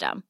system.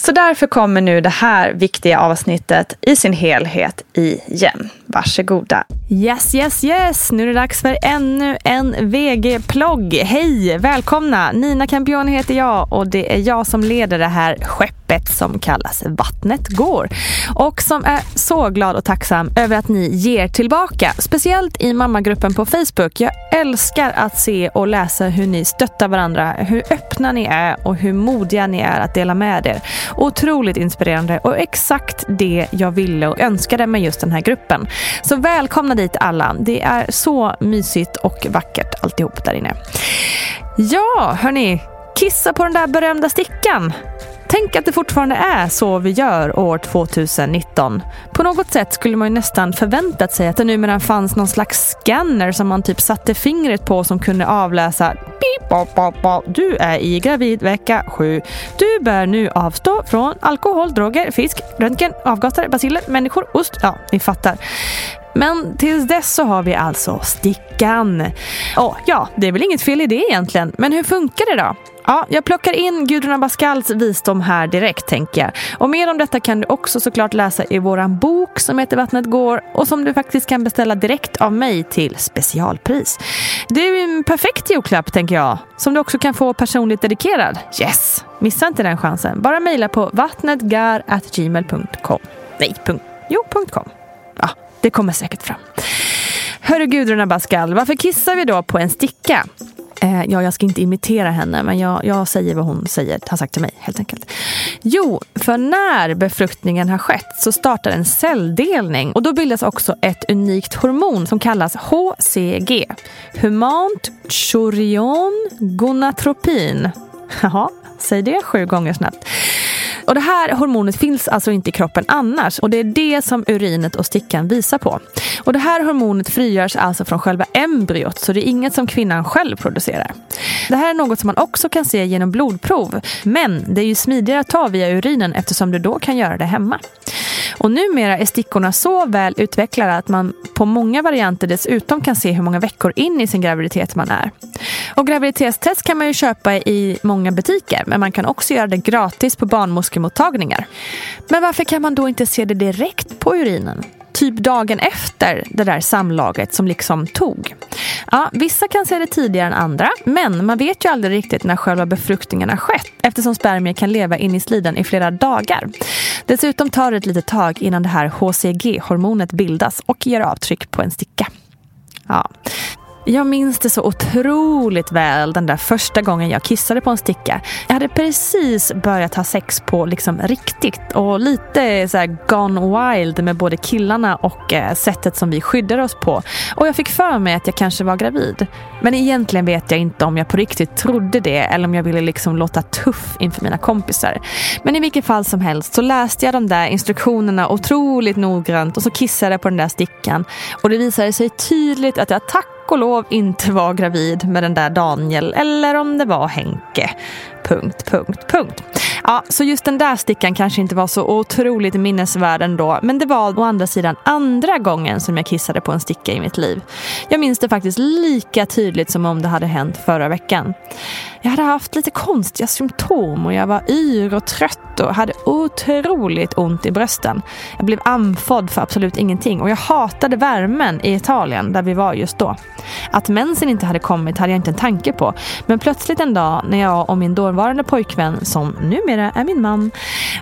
Så därför kommer nu det här viktiga avsnittet i sin helhet igen. Varsågoda. Yes, yes, yes. Nu är det dags för ännu en VG-plogg. Hej, välkomna. Nina Campioni heter jag och det är jag som leder det här skeppet som kallas Vattnet går. Och som är så glad och tacksam över att ni ger tillbaka. Speciellt i mammagruppen på Facebook. Jag älskar att se och läsa hur ni stöttar varandra, hur öppna ni är och hur modiga ni är att dela med er. Otroligt inspirerande och exakt det jag ville och önskade med just den här gruppen. Så välkomna dit alla. Det är så mysigt och vackert alltihop där inne. Ja, hörni. Kissa på den där berömda stickan. Tänk att det fortfarande är så vi gör år 2019. På något sätt skulle man ju nästan förväntat sig att det numera fanns någon slags scanner som man typ satte fingret på som kunde avläsa Du är i gravid vecka 7. Du bör nu avstå från alkohol, droger, fisk, röntgen, avgaser, basiller, människor, ost. Ja, ni fattar. Men tills dess så har vi alltså stickan. Oh, ja, det är väl inget fel i det egentligen. Men hur funkar det då? Ja, jag plockar in Gudrun Abascals visdom här direkt tänker jag. Och mer om detta kan du också såklart läsa i våran bok som heter Vattnet går och som du faktiskt kan beställa direkt av mig till specialpris. Det är en perfekt julklapp tänker jag, som du också kan få personligt dedikerad. Yes! Missa inte den chansen. Bara mejla på vattnetgar.gmail.com. Nej, punkt. Jo, punkt .com. Ja, det kommer säkert fram. Hörru Gudrun Abascal, varför kissar vi då på en sticka? Eh, ja, jag ska inte imitera henne, men jag, jag säger vad hon säger, har sagt till mig helt enkelt. Jo, för när befruktningen har skett så startar en celldelning och då bildas också ett unikt hormon som kallas HCG. Humant chorion gonatropin. Jaha, säg det sju gånger snabbt. Och det här hormonet finns alltså inte i kroppen annars och det är det som urinet och stickan visar på. Och det här hormonet frigörs alltså från själva embryot så det är inget som kvinnan själv producerar. Det här är något som man också kan se genom blodprov men det är ju smidigare att ta via urinen eftersom du då kan göra det hemma. Och numera är stickorna så väl utvecklade att man på många varianter dessutom kan se hur många veckor in i sin graviditet man är. Och graviditetstest kan man ju köpa i många butiker men man kan också göra det gratis på barnmorskor barnmorskemottagningar. Men varför kan man då inte se det direkt på urinen? typ dagen efter det där samlaget som liksom tog. Ja, vissa kan se det tidigare än andra, men man vet ju aldrig riktigt när själva befruktningen har skett eftersom spermier kan leva in i slidan i flera dagar. Dessutom tar det ett litet tag innan det här HCG-hormonet bildas och ger avtryck på en sticka. Ja. Jag minns det så otroligt väl den där första gången jag kissade på en sticka. Jag hade precis börjat ha sex på liksom riktigt och lite så gone wild med både killarna och eh, sättet som vi skyddar oss på. Och jag fick för mig att jag kanske var gravid. Men egentligen vet jag inte om jag på riktigt trodde det eller om jag ville liksom låta tuff inför mina kompisar. Men i vilket fall som helst så läste jag de där instruktionerna otroligt noggrant och så kissade jag på den där stickan. Och det visade sig tydligt att jag tack och lov inte var gravid med den där Daniel eller om det var Henke. Punkt, punkt, punkt. Ja, så just den där stickan kanske inte var så otroligt minnesvärd ändå. Men det var å andra sidan andra gången som jag kissade på en sticka i mitt liv. Jag minns det faktiskt lika tydligt som om det hade hänt förra veckan. Jag hade haft lite konstiga symptom och jag var yr och trött och hade otroligt ont i brösten. Jag blev andfådd för absolut ingenting och jag hatade värmen i Italien där vi var just då. Att mensen inte hade kommit hade jag inte en tanke på. Men plötsligt en dag när jag och min dåvarande pojkvän, som numera är min man,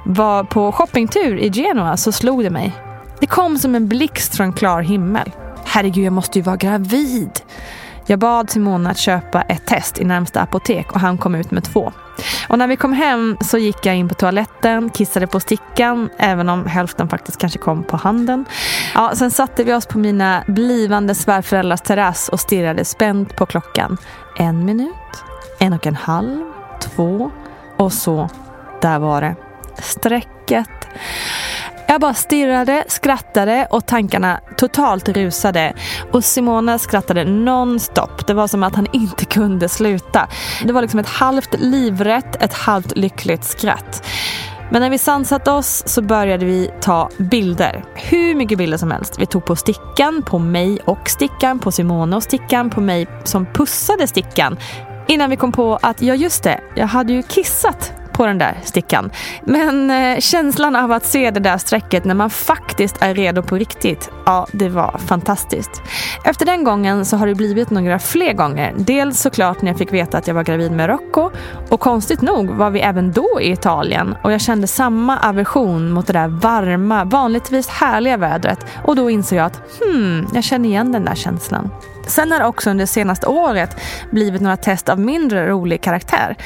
var på shoppingtur i Genua så slog det mig. Det kom som en blixt från klar himmel. Herregud, jag måste ju vara gravid. Jag bad Simona att köpa ett test i närmsta apotek och han kom ut med två. Och när vi kom hem så gick jag in på toaletten, kissade på stickan, även om hälften faktiskt kanske kom på handen. Ja, sen satte vi oss på mina blivande svärföräldrars terrass och stirrade spänt på klockan. En minut, en och en halv, två och så, där var det. Strecket. Jag bara stirrade, skrattade och tankarna totalt rusade. Och Simona skrattade nonstop. Det var som att han inte kunde sluta. Det var liksom ett halvt livrätt, ett halvt lyckligt skratt. Men när vi sansat oss så började vi ta bilder. Hur mycket bilder som helst. Vi tog på stickan, på mig och stickan, på Simona och stickan, på mig som pussade stickan. Innan vi kom på att, ja just det, jag hade ju kissat på den där stickan. Men eh, känslan av att se det där strecket när man faktiskt är redo på riktigt, ja det var fantastiskt. Efter den gången så har det blivit några fler gånger. Dels såklart när jag fick veta att jag var gravid med Rocco och konstigt nog var vi även då i Italien och jag kände samma aversion mot det där varma, vanligtvis härliga vädret och då insåg jag att hmm, jag känner igen den där känslan. Sen har det också under det senaste året blivit några test av mindre rolig karaktär.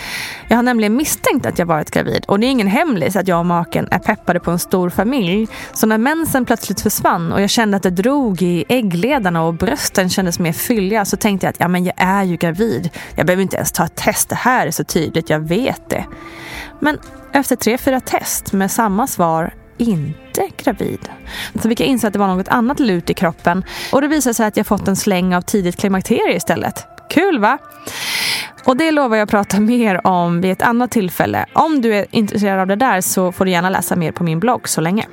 Jag har nämligen misstänkt att jag varit gravid och det är ingen hemlis att jag och maken är peppade på en stor familj. Så när mensen plötsligt försvann och jag kände att det drog i äggledarna och brösten kändes mer fylliga så tänkte jag att ja, men jag är ju gravid. Jag behöver inte ens ta ett test, det här är så tydligt, jag vet det. Men efter tre, fyra test med samma svar inte gravid. Så fick jag inse att det var något annat lut i kroppen och det visade sig att jag fått en släng av tidigt klimakterie istället. Kul va? Och det lovar jag att prata mer om vid ett annat tillfälle. Om du är intresserad av det där så får du gärna läsa mer på min blogg så länge.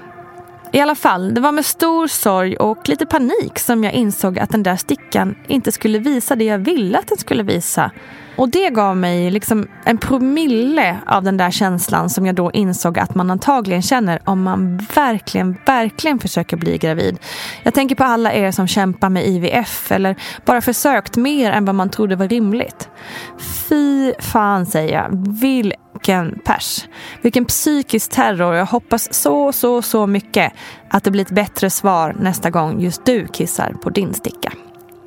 I alla fall, det var med stor sorg och lite panik som jag insåg att den där stickan inte skulle visa det jag ville att den skulle visa. Och det gav mig liksom en promille av den där känslan som jag då insåg att man antagligen känner om man verkligen, verkligen försöker bli gravid. Jag tänker på alla er som kämpar med IVF eller bara försökt mer än vad man trodde var rimligt. Fy fan säger jag, vilken pers. Vilken psykisk terror. Jag hoppas så, så, så mycket att det blir ett bättre svar nästa gång just du kissar på din sticka.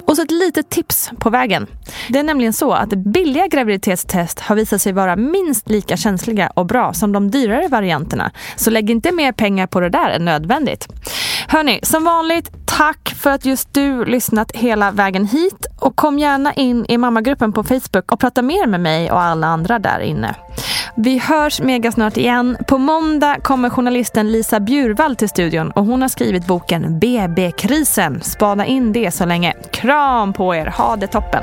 Och så ett litet tips på vägen. Det är nämligen så att billiga graviditetstest har visat sig vara minst lika känsliga och bra som de dyrare varianterna. Så lägg inte mer pengar på det där än nödvändigt. Hörni, som vanligt, tack för att just du lyssnat hela vägen hit och kom gärna in i mammagruppen på Facebook och prata mer med mig och alla andra där inne. Vi hörs mega snart igen. På måndag kommer journalisten Lisa Bjurvall till studion och hon har skrivit boken BB-krisen. Spana in det så länge. Kram på er, ha det toppen!